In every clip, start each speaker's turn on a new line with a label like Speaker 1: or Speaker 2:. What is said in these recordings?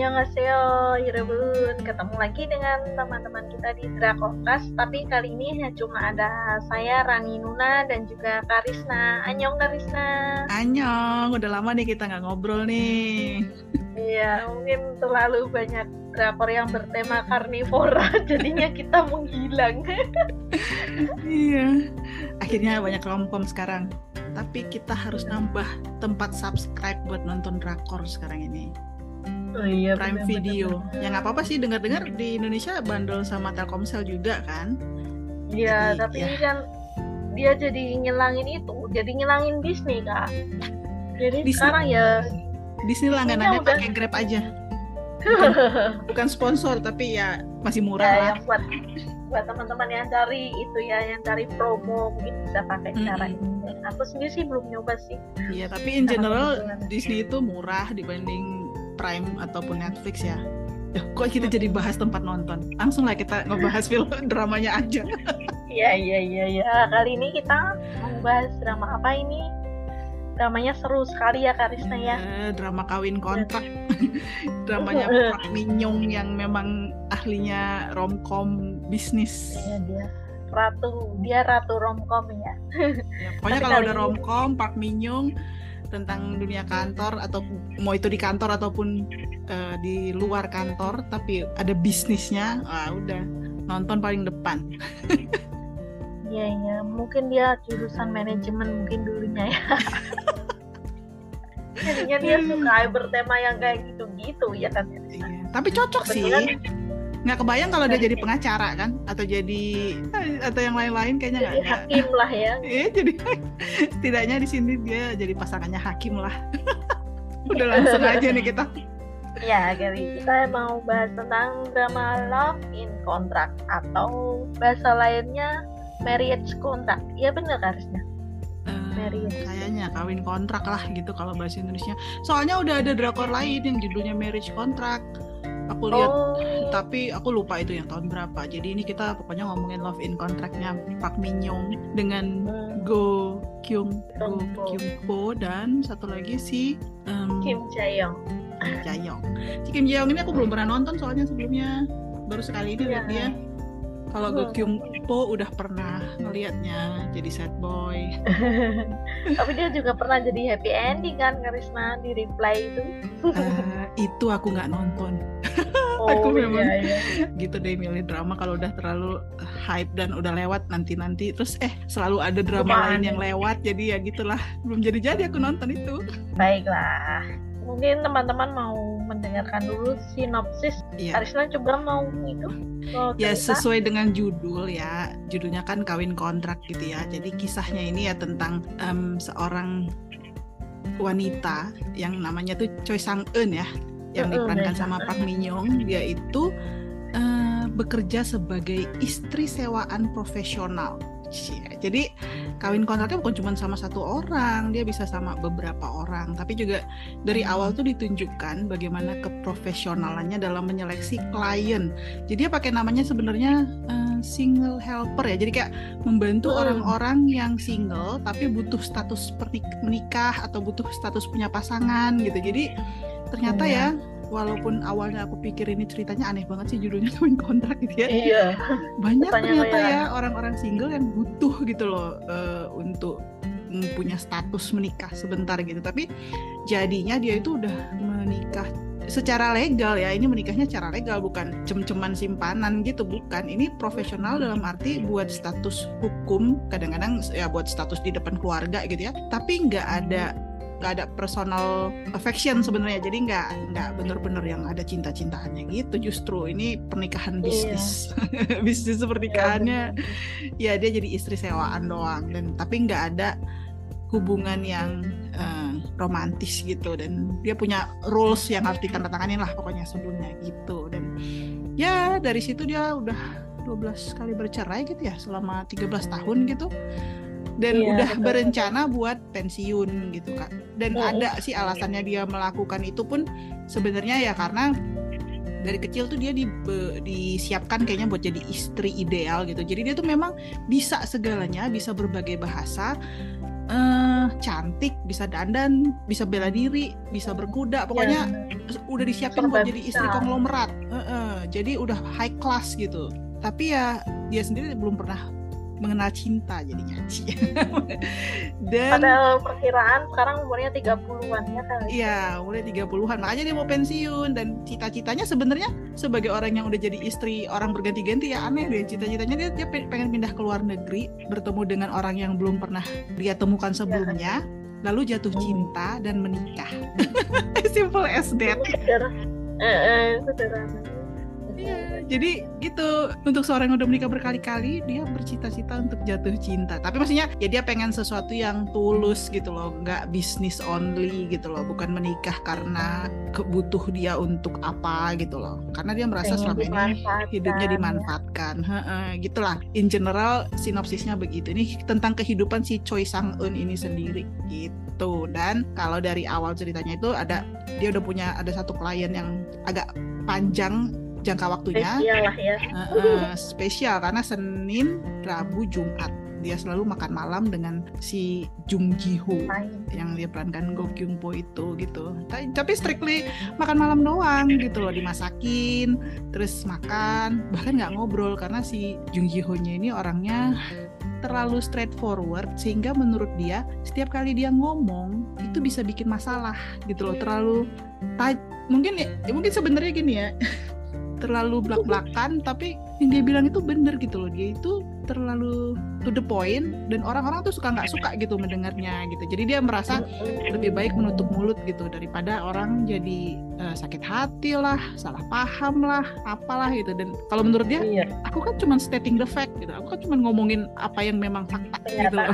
Speaker 1: Annyeonghaseyo, Irebun. Ketemu lagi dengan teman-teman kita di Drakokas. Tapi kali ini ya cuma ada saya, Rani Nuna, dan juga Karisna. Annyeong Karisna.
Speaker 2: Annyeong, udah lama nih kita nggak ngobrol nih.
Speaker 1: Iya, mungkin terlalu banyak drakor yang bertema karnivora, jadinya kita menghilang.
Speaker 2: iya, akhirnya banyak romcom sekarang. Tapi kita harus nambah tempat subscribe buat nonton drakor sekarang ini.
Speaker 1: Oh iya,
Speaker 2: Prime
Speaker 1: bener,
Speaker 2: Video.
Speaker 1: bener.
Speaker 2: Ya nggak apa-apa sih dengar-dengar di Indonesia bandel sama Telkomsel juga kan.
Speaker 1: Iya, tapi
Speaker 2: ya.
Speaker 1: ini kan dia jadi ngilangin itu, jadi ngilangin Disney kak. Jadi
Speaker 2: Disney.
Speaker 1: sekarang ya,
Speaker 2: Disney langganannya
Speaker 1: udah-
Speaker 2: pakai Grab aja. Bukan, bukan sponsor tapi ya masih murah
Speaker 1: ya
Speaker 2: lah.
Speaker 1: buat buat teman-teman yang cari itu ya, yang cari promo mungkin bisa pakai cara
Speaker 2: Mm-mm.
Speaker 1: ini. Aku sendiri sih belum nyoba sih.
Speaker 2: Iya, tapi in general. Disney itu murah dibanding Prime ataupun Netflix ya. Ya, kok kita jadi bahas tempat nonton? Langsung lah kita ngebahas film dramanya aja.
Speaker 1: Iya iya iya iya. Kali ini kita mau bahas drama apa ini? Dramanya seru sekali ya Karisna ya.
Speaker 2: Eh, drama kawin kontrak. Dramanya Park Min Young yang memang ahlinya romcom bisnis.
Speaker 1: Iya dia ratu, dia ratu romcom ya.
Speaker 2: Ya, pokoknya
Speaker 1: Tapi
Speaker 2: kalau udah romcom Park Min Young tentang dunia kantor atau mau itu di kantor ataupun eh, di luar kantor tapi ada bisnisnya, ah udah nonton paling depan.
Speaker 1: Iya iya. Mungkin dia jurusan manajemen mungkin dulunya ya. Jadinya dia suka bertema yang kayak gitu-gitu ya kan.
Speaker 2: Iya, tapi cocok sih. Nggak kebayang kalau dia jadi pengacara kan atau jadi atau yang lain-lain kayaknya nggak.
Speaker 1: jadi
Speaker 2: nggak.
Speaker 1: hakim lah ya.
Speaker 2: Iya, jadi setidaknya di sini dia jadi pasangannya hakim lah. Udah langsung aja nih kita.
Speaker 1: Ya, kali kita mau bahas tentang drama Love in Contract atau bahasa lainnya Marriage Contract. Iya bener Karisna.
Speaker 2: Eh,
Speaker 1: Marriage.
Speaker 2: kayaknya kawin kontrak lah gitu kalau bahasa Indonesia. Soalnya udah ada drakor lain yang judulnya Marriage Contract. Aku lihat
Speaker 1: Oh,
Speaker 2: tapi aku lupa itu yang tahun berapa. Jadi ini kita pokoknya ngomongin Love in Contract-nya Park Min Young dengan
Speaker 1: hmm,
Speaker 2: Go Kyung Go
Speaker 1: Kyung Po.
Speaker 2: Dan satu lagi si em,
Speaker 1: Kim Jae-young.
Speaker 2: Jaeyoung. Si Kim Jaeyoung ini aku belum pernah nonton soalnya sebelumnya baru sekali ini lihat
Speaker 1: Iya.
Speaker 2: dia. Kalau Go
Speaker 1: Hmm.
Speaker 2: Kyung Po udah pernah ngelihatnya jadi sad boy.
Speaker 1: Tapi dia juga pernah jadi happy ending kan Karisna di reply itu.
Speaker 2: Eh, itu aku nggak nonton.
Speaker 1: Oh
Speaker 2: Aku memang-
Speaker 1: iya, iya.
Speaker 2: Gitu deh milih drama kalau udah terlalu hype dan udah lewat nanti-nanti terus eh selalu ada drama
Speaker 1: Ke mana?
Speaker 2: lain yang lewat jadi ya gitulah belum jadi-jadi aku nonton itu.
Speaker 1: Baiklah. Mungkin teman-teman mau mendengarkan dulu sinopsis.
Speaker 2: Iya.
Speaker 1: Karisna coba mau itu. Mau
Speaker 2: Ya sesuai dengan judul ya, judulnya kan kawin kontrak gitu ya. Jadi kisahnya ini ya tentang em, seorang wanita yang namanya tuh Choi Sang Eun ya, yang diperankan sama. Park Min Young. Dia itu eh, bekerja sebagai istri sewaan profesional. Jadi kawin kontraknya bukan cuma sama satu orang, dia bisa sama beberapa orang. Tapi juga dari awal tuh ditunjukkan bagaimana keprofesionalannya dalam menyeleksi klien. Jadi dia pakai namanya sebenarnya eh, single helper ya. Jadi kayak membantu
Speaker 1: Hmm.
Speaker 2: orang-orang yang single tapi butuh status menikah atau butuh status punya pasangan gitu. Jadi ternyata
Speaker 1: Iya.
Speaker 2: ya walaupun awalnya aku pikir ini ceritanya aneh banget sih judulnya kawin kontrak gitu ya.
Speaker 1: Iya.
Speaker 2: banyak
Speaker 1: Pertanyaan
Speaker 2: ternyata ya orang-orang single yang butuh gitu loh eh, untuk punya status menikah sebentar gitu. Tapi jadinya dia itu udah menikah secara legal ya ini menikahnya secara legal bukan cem-ceman simpanan gitu bukan. Ini profesional dalam arti buat status hukum kadang-kadang ya buat status di depan keluarga gitu ya. Tapi nggak ada nggak ada personal affection sebenarnya. Jadi nggak nggak bener-bener yang ada cinta-cintaannya gitu. Justru ini pernikahan
Speaker 1: Iya.
Speaker 2: bisnis. Bisnis pernikahannya ya dia jadi istri sewaan doang. Dan tapi nggak ada hubungan yang eh, romantis gitu. Dan dia punya rules yang harus ditandatanganin lah pokoknya sebelumnya gitu. Dan ya dari situ dia udah 12 kali bercerai gitu ya selama 13 tahun gitu dan
Speaker 1: Iya,
Speaker 2: udah
Speaker 1: betul.
Speaker 2: berencana buat pensiun gitu kak dan
Speaker 1: Mm.
Speaker 2: ada sih alasannya dia melakukan itu pun sebenarnya ya karena dari kecil tuh dia di, be- disiapkan kayaknya buat jadi istri ideal gitu jadi dia tuh memang bisa segalanya bisa berbagai bahasa uh, cantik bisa dandan bisa bela diri bisa berkuda pokoknya ya. udah disiapin buat jadi istri konglomerat uh, uh, jadi udah high class gitu tapi ya dia sendiri belum pernah mengenal cinta jadinya.
Speaker 1: Dan pada perkiraan sekarang umurnya 30-an ya kali
Speaker 2: iya umurnya 30-an makanya dia mau pensiun. Dan cita-citanya sebenarnya sebagai orang yang udah jadi istri orang berganti-ganti ya aneh deh. Cita-citanya dia, dia pengen pindah ke luar negeri bertemu dengan orang yang belum pernah dia temukan sebelumnya ya. lalu jatuh hmm. cinta dan menikah. Simple as that.
Speaker 1: Eh, eh, sederhana
Speaker 2: Iya, jadi gitu untuk seorang yang udah menikah berkali-kali dia bercita-cita untuk jatuh cinta. Tapi maksudnya ya dia pengen sesuatu yang tulus gitu loh, nggak bisnis only gitu loh, bukan menikah karena kebutuh dia untuk apa gitu loh. Karena dia merasa selama ini hidupnya dimanfaatkan. Heeh, gitulah. In general sinopsisnya begitu. Ini tentang kehidupan si Choi Sang Eun ini sendiri gitu. Dan kalau dari awal ceritanya itu ada dia udah punya ada satu klien yang agak panjang jangka waktunya.
Speaker 1: Spesial lah ya. Uh,
Speaker 2: uh, spesial karena Senin Rabu Jumat. Dia selalu makan malam dengan si Jung Ji Ho yang dia perankan Go Kyung Po itu gitu. Tapi strictly makan malam doang gitu loh. Dimasakin terus makan. Bahkan nggak ngobrol karena si Jung Ji Ho nya ini orangnya terlalu straightforward sehingga menurut dia setiap kali dia ngomong itu bisa bikin masalah gitu loh. Terlalu mungkin ya mungkin sebenarnya gini ya terlalu belak-belakan tapi yang dia bilang itu bener gitu loh. Dia itu terlalu to the point dan orang-orang tuh suka nggak suka gitu mendengarnya gitu. Jadi dia merasa lebih baik menutup mulut gitu daripada orang jadi uh, sakit hati lah salah paham lah apalah gitu. Dan kalau menurut dia iya. aku kan cuma stating the fact gitu. Aku kan cuma ngomongin apa yang memang fakta gitu loh.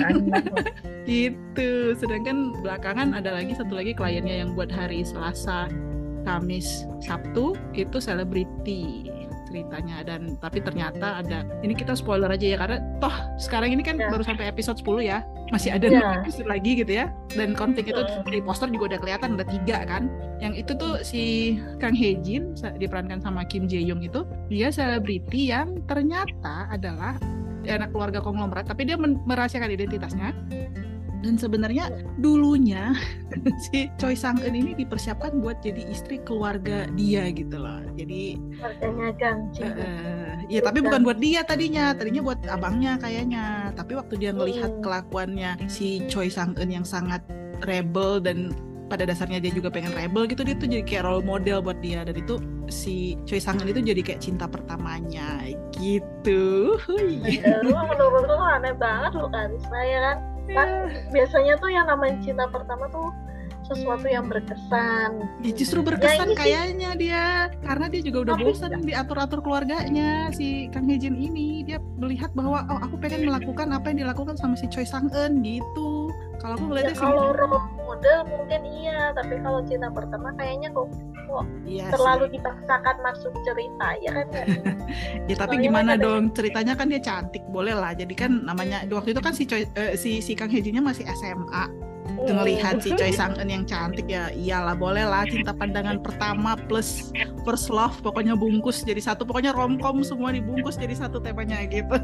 Speaker 2: gitu. Sedangkan belakangan ada lagi satu lagi kliennya yang buat hari Selasa Kamis Sabtu itu selebriti ceritanya. Dan tapi ternyata ada ini kita spoiler aja ya karena toh sekarang ini kan ya. baru sampai episode 10 ya. Masih ada ya. episode lagi gitu ya. Dan konflik itu di poster juga udah kelihatan ada tiga kan. Yang itu tuh si Kang Hejin diperankan sama Kim Jae Young itu dia selebriti yang ternyata adalah anak keluarga konglomerat tapi dia merahasiakan identitasnya dan sebenarnya dulunya si Choi Sang Eun ini dipersiapkan buat jadi istri keluarga dia gitu loh. Jadi
Speaker 1: keluarganya Kang
Speaker 2: uh, ya tapi bukan buat dia tadinya. Tadinya buat abangnya kayaknya. Tapi waktu dia melihat hmm. kelakuannya si Choi Sang Eun yang sangat rebel dan pada dasarnya dia juga pengen rebel gitu dia tuh jadi kayak role model buat dia. Dan itu si Choi Sang Eun itu jadi kayak cinta pertamanya gitu.
Speaker 1: Lu menurut lu aneh banget loh kan, saya kan kan biasanya tuh yang namanya cinta pertama tuh sesuatu yang berkesan.
Speaker 2: Ya, justru ya, berkesan ya, kayaknya dia karena dia juga udah Tapi, bosan diatur-atur keluarganya si Kang Hejin ini. Dia melihat bahwa oh aku pengen melakukan apa yang dilakukan sama si Choi Sang Eun gitu. Kalau aku ngeliatnya
Speaker 1: ya, kalau role model mungkin iya, tapi kalau cinta pertama kayaknya kok kok iya terlalu sih. dipaksakan masuk cerita ya kan ya,
Speaker 2: ya tapi Soalnya gimana kan dong ceritanya kan dia cantik boleh lah. Jadi kan namanya waktu itu kan si Choi, uh, si si Kang Hejinya masih SMA oh. ngelihat si Choi Sang Eun yang cantik ya iyalah boleh lah. Cinta pandangan pertama plus first love pokoknya bungkus jadi satu. Pokoknya romcom semua dibungkus jadi satu temanya gitu.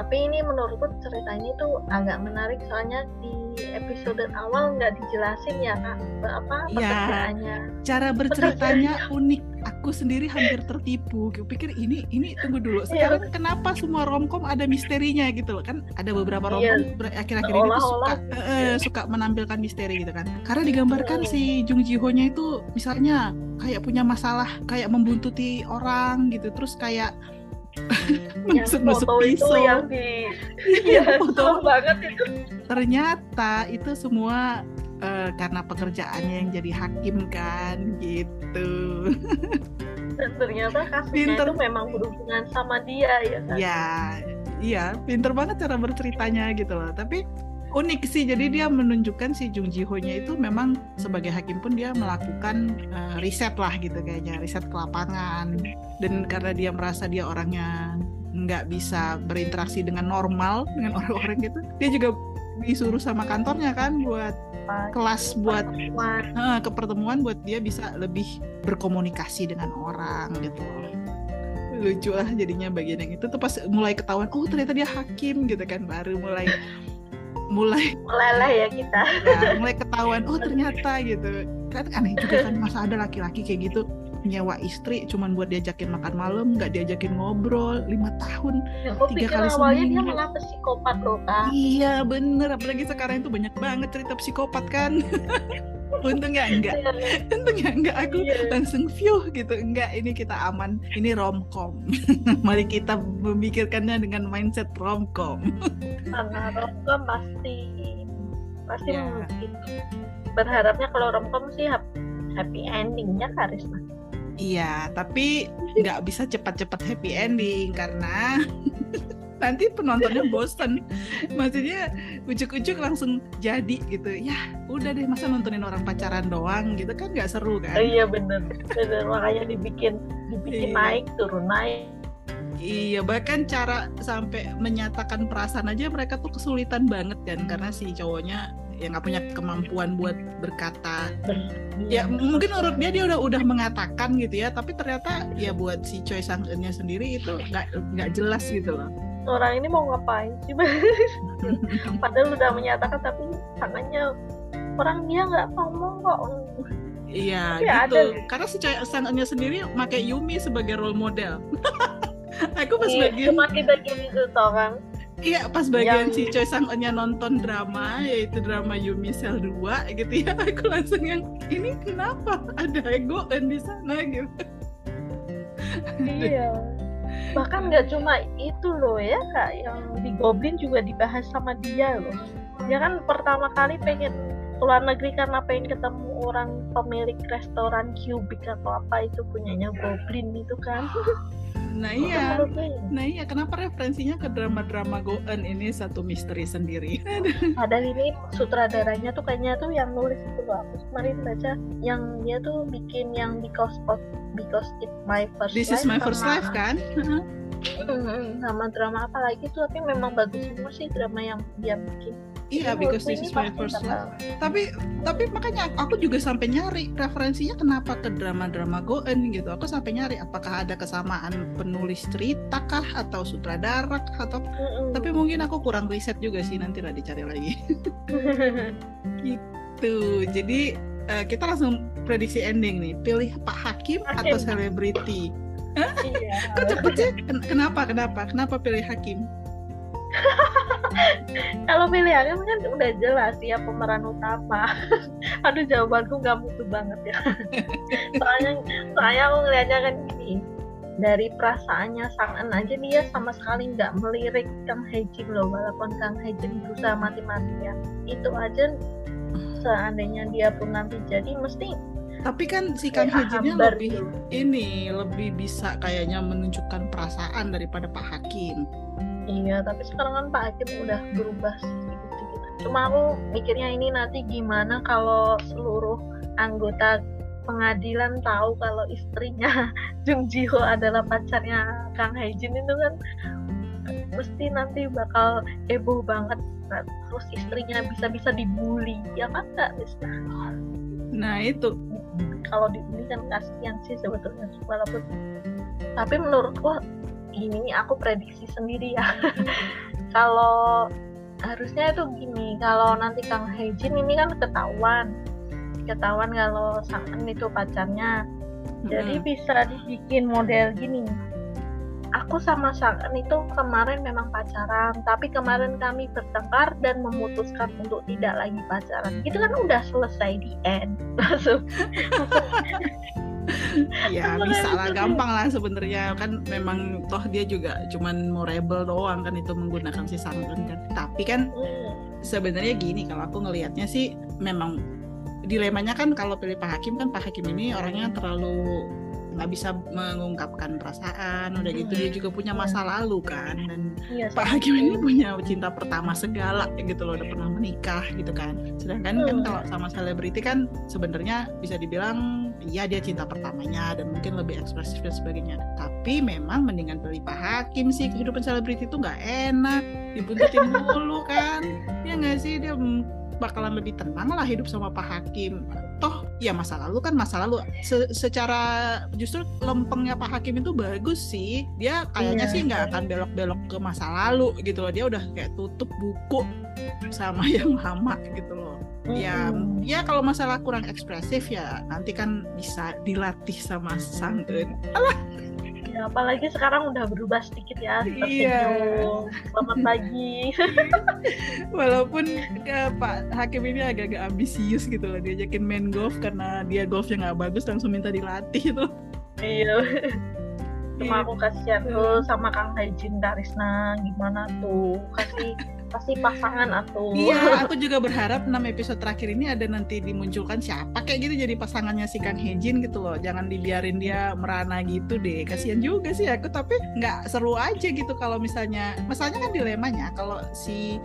Speaker 1: Tapi ini menurutku cerita ini tuh agak menarik soalnya di episode awal nggak dijelasin ya kak? Apa pekerjaannya
Speaker 2: ya, cara berceritanya unik. Aku sendiri hampir tertipu. Gue pikir ini ini tunggu dulu. Iya. sekarang ya. kenapa semua romcom ada misterinya? gitu loh. Kan ada beberapa iya. romcom ya. akhir-akhir ini tuh suka uh, suka menampilkan misteri gitu kan. Karena digambarkan si Jung Ji Ho nya itu misalnya kayak punya masalah kayak membuntuti orang gitu. Terus kayak
Speaker 1: nusuk-nusuk pisau. Itu yang di ya, foto banget itu.
Speaker 2: Ternyata itu semua uh, karena pekerjaannya yang jadi hakim kan gitu.
Speaker 1: Dan ternyata kasusnya pinter. itu memang berhubungan sama dia ya kan.
Speaker 2: Ya, iya, pinter banget cara berceritanya gitu loh. Tapi unik sih. Jadi dia menunjukkan si Jung Ji Ho nya itu memang sebagai hakim pun dia melakukan uh, riset lah gitu kayaknya riset ke lapangan. Dan karena dia merasa dia orangnya nggak bisa berinteraksi dengan normal dengan orang-orang gitu dia juga disuruh sama kantornya kan buat kelas buat uh, ke pertemuan buat dia bisa lebih berkomunikasi dengan orang gitu. Lucu lah jadinya bagian yang itu. Tuh pas mulai ketahuan oh ternyata dia hakim gitu kan. Baru mulai mulai
Speaker 1: mulailah ya kita.
Speaker 2: Ya, mulai ketahuan oh ternyata gitu. Kan aneh juga kan masa ada laki-laki kayak gitu nyewa istri cuman buat diajakin makan malam nggak diajakin ngobrol lima tahun
Speaker 1: ya,
Speaker 2: tiga kali
Speaker 1: awalnya dia
Speaker 2: seminggu.
Speaker 1: malah psikopat loh kak.
Speaker 2: Iya bener. Apalagi sekarang itu banyak banget cerita psikopat kan untungnya enggak. Untungnya enggak. Aku
Speaker 1: Iya.
Speaker 2: langsung view gitu. Enggak ini kita aman. Ini romcom. Mari kita memikirkannya dengan mindset romcom.
Speaker 1: Karena romcom pasti. Pasti
Speaker 2: Ya.
Speaker 1: mungkin. Berharapnya kalau romcom sih hap- happy endingnya karisma
Speaker 2: Iya, tapi nggak bisa cepat-cepat happy ending karena nanti penontonnya bosen. Maksudnya ujuk-ujuk langsung jadi gitu. Ya, udah deh masa nontonin orang pacaran doang gitu kan nggak seru
Speaker 1: Oh,
Speaker 2: kan?
Speaker 1: iya bener bener makanya dibikin dibikin
Speaker 2: Iya.
Speaker 1: naik turun naik
Speaker 2: Iya, bahkan cara sampai menyatakan perasaan aja mereka tuh kesulitan banget kan karena si cowoknya yang nggak punya kemampuan buat berkata
Speaker 1: Ber-
Speaker 2: ya
Speaker 1: iya,
Speaker 2: mungkin menurut dia dia udah udah mengatakan gitu ya tapi ternyata ya buat si Choi sang nya sendiri itu nggak nggak jelas gitu loh
Speaker 1: orang ini mau ngapain sih? Padahal udah menyatakan tapi tangannya orang dia nggak ngomong kok.
Speaker 2: Iya
Speaker 1: Tapi
Speaker 2: gitu.
Speaker 1: ada.
Speaker 2: karena si Choi sang nya sendiri pakai Yumi sebagai role model. Aku pas
Speaker 1: Iya,
Speaker 2: bagian
Speaker 1: cuma kita gini tuh tau kan?
Speaker 2: Iya pas bagian
Speaker 1: Yang-
Speaker 2: si Choi sang nya nonton drama yaitu drama Yumi Cell 2 gitu ya. Aku langsung yang ini kenapa? Ada ego dan di sana gitu.
Speaker 1: Iya bahkan nggak cuma itu loh ya kak yang di Goblin juga dibahas sama dia loh. Dia kan pertama kali pengen keluar negeri karena pengen ketemu orang pemilik restoran Cubic atau apa itu punyanya Goblin itu kan.
Speaker 2: Nah iya.
Speaker 1: ya.
Speaker 2: Nah iya, kenapa referensinya ke drama-drama Goen ini satu misteri sendiri?
Speaker 1: Padahal ini sutradaranya tuh kayaknya tuh yang nulis itu loh. Aku kemarin baca yang dia tuh bikin yang because of because it's my first
Speaker 2: This
Speaker 1: life
Speaker 2: is my first
Speaker 1: sama-
Speaker 2: life kan?
Speaker 1: Mm, sama drama apa lagi tuh tapi memang bagus semua sih drama yang dia bikin.
Speaker 2: Iya,
Speaker 1: Jadi
Speaker 2: because this is my first life. Tapi tapi makanya aku juga sampai nyari referensinya kenapa ke drama-drama Goen gitu. Aku sampai nyari apakah ada kesamaan penulis cerita kah atau sutradara kah atau
Speaker 1: Mm-mm.
Speaker 2: tapi mungkin aku kurang riset juga sih nanti lah dicari lagi. Tuh, jadi eh, kita langsung prediksi ending nih. Pilih Pak Hakim atau
Speaker 1: Hakim.
Speaker 2: selebriti?
Speaker 1: iya.
Speaker 2: Kok cepet sih? Ken- Kenapa? Kenapa? Kenapa pilih Hakim?
Speaker 1: Kalau pilih Hakim kan udah jelas ya pemeran utama. Aduh jawabanku nggak mutu banget ya. soalnya soalnya aku ngeliatnya kan gini dari perasaannya Sang En aja dia sama sekali nggak melirik Kang Haejin loh walaupun Kang Haejin berusaha mati-matian itu aja seandainya dia pun nanti jadi mesti
Speaker 2: Tapi kan si Kang
Speaker 1: hambar
Speaker 2: lebih
Speaker 1: gitu.
Speaker 2: ini lebih bisa kayaknya menunjukkan perasaan daripada Pak Hakim.
Speaker 1: Iya, tapi sekarang kan Pak Hakim udah berubah sedikit-sedikit. Cuma aku mikirnya ini nanti gimana kalau seluruh anggota pengadilan tahu kalau istrinya Jung Ji Ho adalah pacarnya Kang Haejin itu kan mesti nanti bakal heboh banget. Nah, terus istrinya bisa-bisa dibully, ya kan nggak Rizna?
Speaker 2: Nah itu.
Speaker 1: Kalau dibully kan kasihan sih sebetulnya, walaupun tapi menurutku ini aku prediksi sendiri ya. Kalau harusnya itu gini kalau nanti Kang Haejin ini kan ketahuan. Ketahuan kalau Sang itu pacarnya. Jadi bisa dibikin model gini aku sama Sang itu kemarin memang pacaran tapi kemarin kami bertengkar dan memutuskan untuk tidak lagi pacaran. Itu kan udah selesai di end. Langsung.
Speaker 2: Ya bisa lah
Speaker 1: itu
Speaker 2: gampang lah sebenarnya. Kan memang toh dia juga cuman mau rebel doang kan itu menggunakan si Sangren kan. Tapi kan
Speaker 1: hmm,
Speaker 2: sebenarnya gini kalau aku ngelihatnya sih memang dilemanya kan kalau pilih Pak Hakim kan Pak Hakim ini orangnya terlalu nggak bisa mengungkapkan perasaan udah gitu dia juga punya masa lalu kan dan
Speaker 1: iya
Speaker 2: Pak Hakim ini punya cinta pertama segala gitu loh udah pernah menikah gitu kan. Sedangkan kan
Speaker 1: Hmm.
Speaker 2: kalau sama selebriti kan sebenarnya bisa dibilang iya dia cinta pertamanya dan mungkin lebih ekspresif dan sebagainya. Tapi memang mendingan pilih Pak Hakim sih kehidupan selebriti itu nggak enak dibuntutin mulu kan. Ya nggak sih? Dia mm, bakalan lebih tenang lah hidup sama Pak Hakim. Toh ya masa lalu kan masa lalu. Se secara justru lempengnya Pak Hakim itu bagus sih. Dia kayaknya
Speaker 1: Iya.
Speaker 2: sih nggak akan belok-belok ke masa lalu gitu loh. Dia udah kayak tutup buku sama yang lama gitu loh. Ya
Speaker 1: Mm-mm.
Speaker 2: ya kalau masalah kurang ekspresif ya nanti kan bisa dilatih sama sang
Speaker 1: Ya, apalagi sekarang udah berubah sedikit ya
Speaker 2: Iya.
Speaker 1: selamat pagi.
Speaker 2: Walaupun eh, Pak Hakim ini agak-agak ambisius gitu loh diajakin main golf karena dia golfnya nggak bagus langsung minta dilatih tuh.
Speaker 1: Iya. Cuma aku kasihan tuh sama Kang Haijin Karisna gimana tuh? Kasih kasih pasangan atuh
Speaker 2: Iya, aku juga berharap 6 episode terakhir ini ada nanti dimunculkan siapa kayak gitu jadi pasangannya si Kang Hejin gitu loh. Jangan dibiarin dia merana gitu deh. Kasihan juga sih aku, tapi nggak seru aja gitu kalau misalnya, masalahnya kan dilemanya kalau si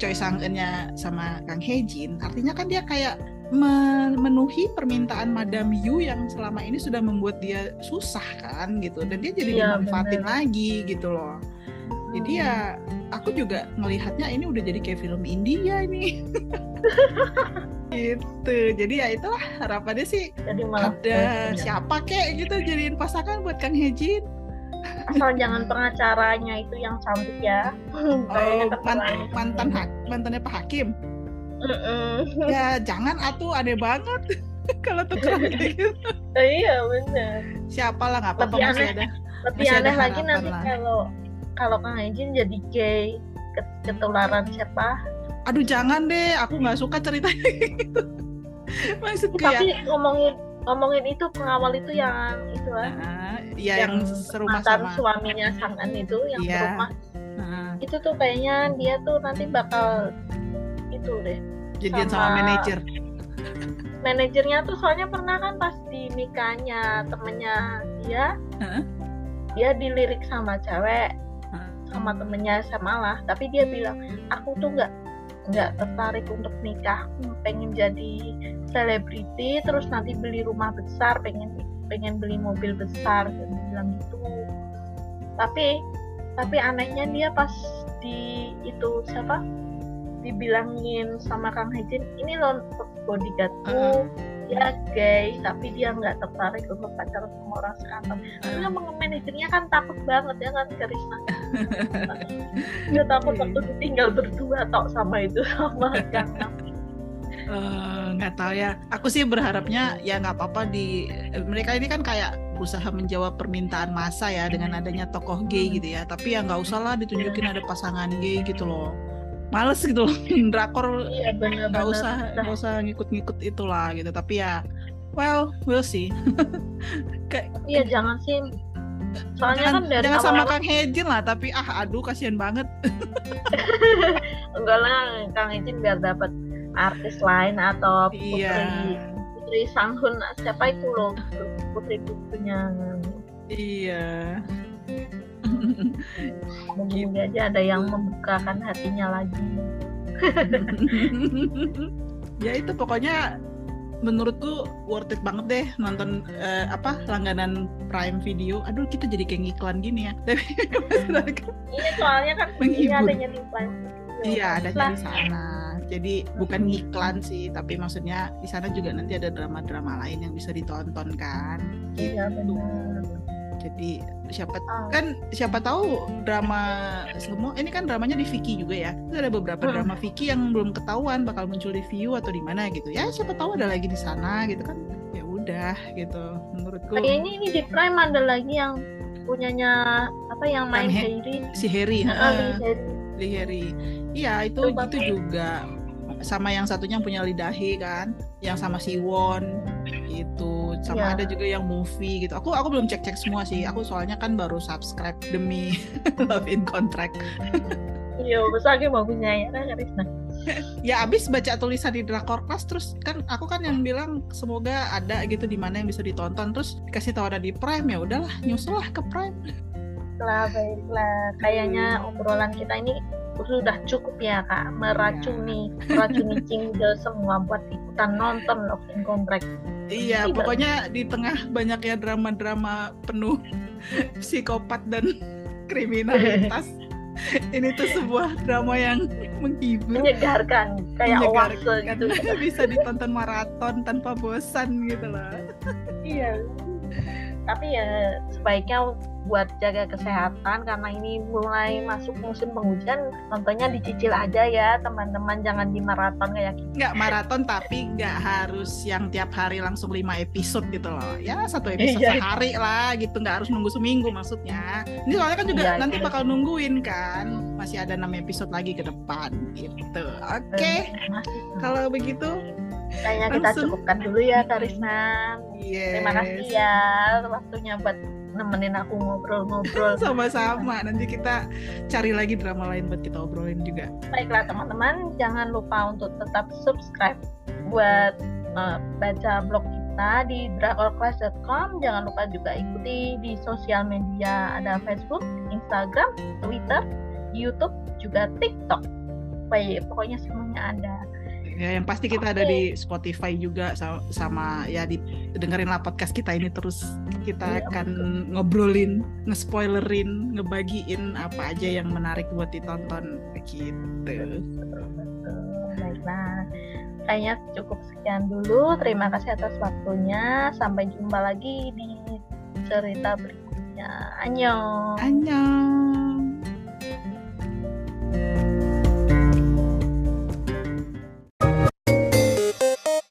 Speaker 2: Choi Sang Eun-nya sama Kang Hejin, artinya kan dia kayak memenuhi permintaan Madam Yu yang selama ini sudah membuat dia susah kan gitu dan dia jadi
Speaker 1: Iya,
Speaker 2: dimanfaatin
Speaker 1: bener.
Speaker 2: lagi gitu loh. Jadi ya aku juga melihatnya ini udah jadi kayak film India ini. gitu. Jadi ya itulah harapannya sih
Speaker 1: jadi malah
Speaker 2: ada
Speaker 1: ya.
Speaker 2: siapa kek gitu jadiin pasangan buat Kang Hejin.
Speaker 1: asal jangan pengacaranya itu yang cantik ya
Speaker 2: Oh, man- mantan hak, mantannya Pak Hakim.
Speaker 1: Mm-mm.
Speaker 2: Ya jangan atuh aneh banget kalau tukeran kayak gitu.
Speaker 1: iya benar
Speaker 2: Siapa lah nggak apa-apa masih
Speaker 1: aneh.
Speaker 2: ada.
Speaker 1: lebih
Speaker 2: Masih ada
Speaker 1: aneh lagi nanti
Speaker 2: lah.
Speaker 1: kalau kalau Kang Haijin jadi gay ket- ketularan siapa
Speaker 2: Aduh jangan deh, aku nggak suka ceritanya gitu. Maksudku ya.
Speaker 1: tapi ngomongin ngomongin itu pengawal itu yang itu lah
Speaker 2: Nah, ya yang, serumah
Speaker 1: mantan
Speaker 2: sama.
Speaker 1: suaminya Sangan itu yang
Speaker 2: Iya.
Speaker 1: serumah
Speaker 2: Nah,
Speaker 1: itu tuh kayaknya dia tuh nanti bakal itu deh
Speaker 2: jadian sama,
Speaker 1: Sama-
Speaker 2: manajer.
Speaker 1: manajernya tuh soalnya pernah kan pas di nikahnya temennya dia
Speaker 2: Heeh.
Speaker 1: dia dilirik sama cewek. Sama temennya SMA lah. Tapi dia bilang aku tuh nggak nggak tertarik untuk nikah. Pengen jadi selebriti terus nanti beli rumah besar pengen pengen beli mobil besar. Dia bilang gitu. Tapi tapi anehnya dia pas di itu siapa? Dibilangin sama Kang Hejin ini loh bodyguardku dia gay tapi dia nggak tertarik untuk pacaran sama orang sekantor karena emang manajernya kan takut banget ya kan Karisma dia takut waktu ditinggal berdua tok sama itu sama Kang
Speaker 2: Eh, nggak tahu ya. Aku sih berharapnya ya nggak apa-apa di mereka ini kan kayak berusaha menjawab permintaan masa ya dengan adanya tokoh gay gitu ya. Tapi ya nggak usah lah ditunjukin ada pasangan gay gitu loh. Males gitu loh. Drakor
Speaker 1: iya bener
Speaker 2: nggak
Speaker 1: bener
Speaker 2: usah nggak usah ngikut-ngikut itulah gitu. Tapi ya well we'll see. Kayak
Speaker 1: iya jangan sih soalnya
Speaker 2: jangan,
Speaker 1: kan dari
Speaker 2: jangan sama
Speaker 1: awal
Speaker 2: Kang Hejin lah. Tapi ah aduh kasihan banget.
Speaker 1: enggak lah Kang Ejin biar dapat artis lain atau putri
Speaker 2: Iya.
Speaker 1: putri Sanghun siapa itu loh putri putrinya
Speaker 2: Iya.
Speaker 1: mungkin aja ada yang membukakan hatinya lagi
Speaker 2: ya itu pokoknya menurutku worth it banget deh nonton eh, apa langganan Prime Video. Aduh kita jadi kayak ngiklan gini ya. Tapi
Speaker 1: ini soalnya kan
Speaker 2: Menghibur.
Speaker 1: Prime Video.
Speaker 2: iya ada di sana. Jadi bukan ngiklan sih, tapi maksudnya di sana juga nanti ada drama-drama lain yang bisa ditonton kan.
Speaker 1: iya
Speaker 2: Gitu.
Speaker 1: benar
Speaker 2: Jadi siapa kan siapa tahu drama semua ini kan dramanya di Viki juga ya. Terus ada beberapa
Speaker 1: Hmm.
Speaker 2: drama Viki yang belum ketahuan bakal muncul di view atau di mana gitu. Ya siapa tahu ada lagi di sana gitu kan. Ya udah gitu menurutku
Speaker 1: kayaknya ini di Prime ada lagi yang punyanya apa yang main
Speaker 2: Kang He-
Speaker 1: Heidi
Speaker 2: si Harry,
Speaker 1: Lee Heidi.
Speaker 2: Lee Harry. Iya itu
Speaker 1: Itu
Speaker 2: itu juga sama yang satunya yang punya lidahi kan, yang sama si Won itu sama
Speaker 1: Iya.
Speaker 2: ada juga yang movie gitu. Aku aku belum cek cek semua sih. Aku soalnya kan baru subscribe demi Love in Contract.
Speaker 1: iya besar bagusnya ya kan Karisna
Speaker 2: ya abis baca tulisan di Drakor Class terus kan aku kan yang bilang semoga ada gitu di mana yang bisa ditonton terus dikasih tahu ada di Prime ya udahlah nyusul lah ke Prime
Speaker 1: lah baiklah kayaknya obrolan kita ini sudah cukup ya kak. Meracuni meracuni cingle semua buat ikutan nonton Love in Contract
Speaker 2: iya
Speaker 1: Tidak.
Speaker 2: pokoknya di tengah banyaknya drama-drama penuh psikopat dan kriminalitas. Ini tuh sebuah drama yang menghibur.
Speaker 1: Menyegarkan kayak oase gitu.
Speaker 2: Bisa ditonton maraton tanpa bosan gitu loh.
Speaker 1: Iya tapi ya sebaiknya buat jaga kesehatan karena ini mulai masuk musim penghujan tentunya dicicil aja ya teman-teman. Jangan di maraton kayak gitu.
Speaker 2: Nggak maraton tapi nggak harus yang tiap hari langsung lima episode gitu loh. Ya satu episode iya. sehari lah gitu. Nggak harus nunggu seminggu maksudnya. Ini soalnya kan juga iya, nanti gitu. bakal nungguin kan. Masih ada enam episode lagi ke depan gitu. Oke. Okay. kalau begitu
Speaker 1: kayaknya kita cukupkan dulu ya Karisna yes. terima kasih ya waktunya buat nemenin aku ngobrol-ngobrol.
Speaker 2: Sama-sama. Nanti kita cari lagi drama lain buat kita obrolin juga.
Speaker 1: Baiklah teman-teman, jangan lupa untuk tetap subscribe buat uh, baca blog kita di drakorclass.com. Jangan lupa juga ikuti di sosial media ada Facebook, Instagram, Twitter, YouTube, juga TikTok. Baik, pokoknya semuanya ada
Speaker 2: ya yang pasti kita ada di Spotify juga sama, sama ya di dengerin lah podcast kita ini terus. Kita ya, akan betul. ngobrolin ngespoilerin ngebagiin apa aja yang menarik buat ditonton. Gitu.
Speaker 1: Baiklah. Kayaknya cukup sekian dulu. Terima kasih atas waktunya. Sampai jumpa lagi di cerita berikutnya. Annyeong.
Speaker 2: Annyeong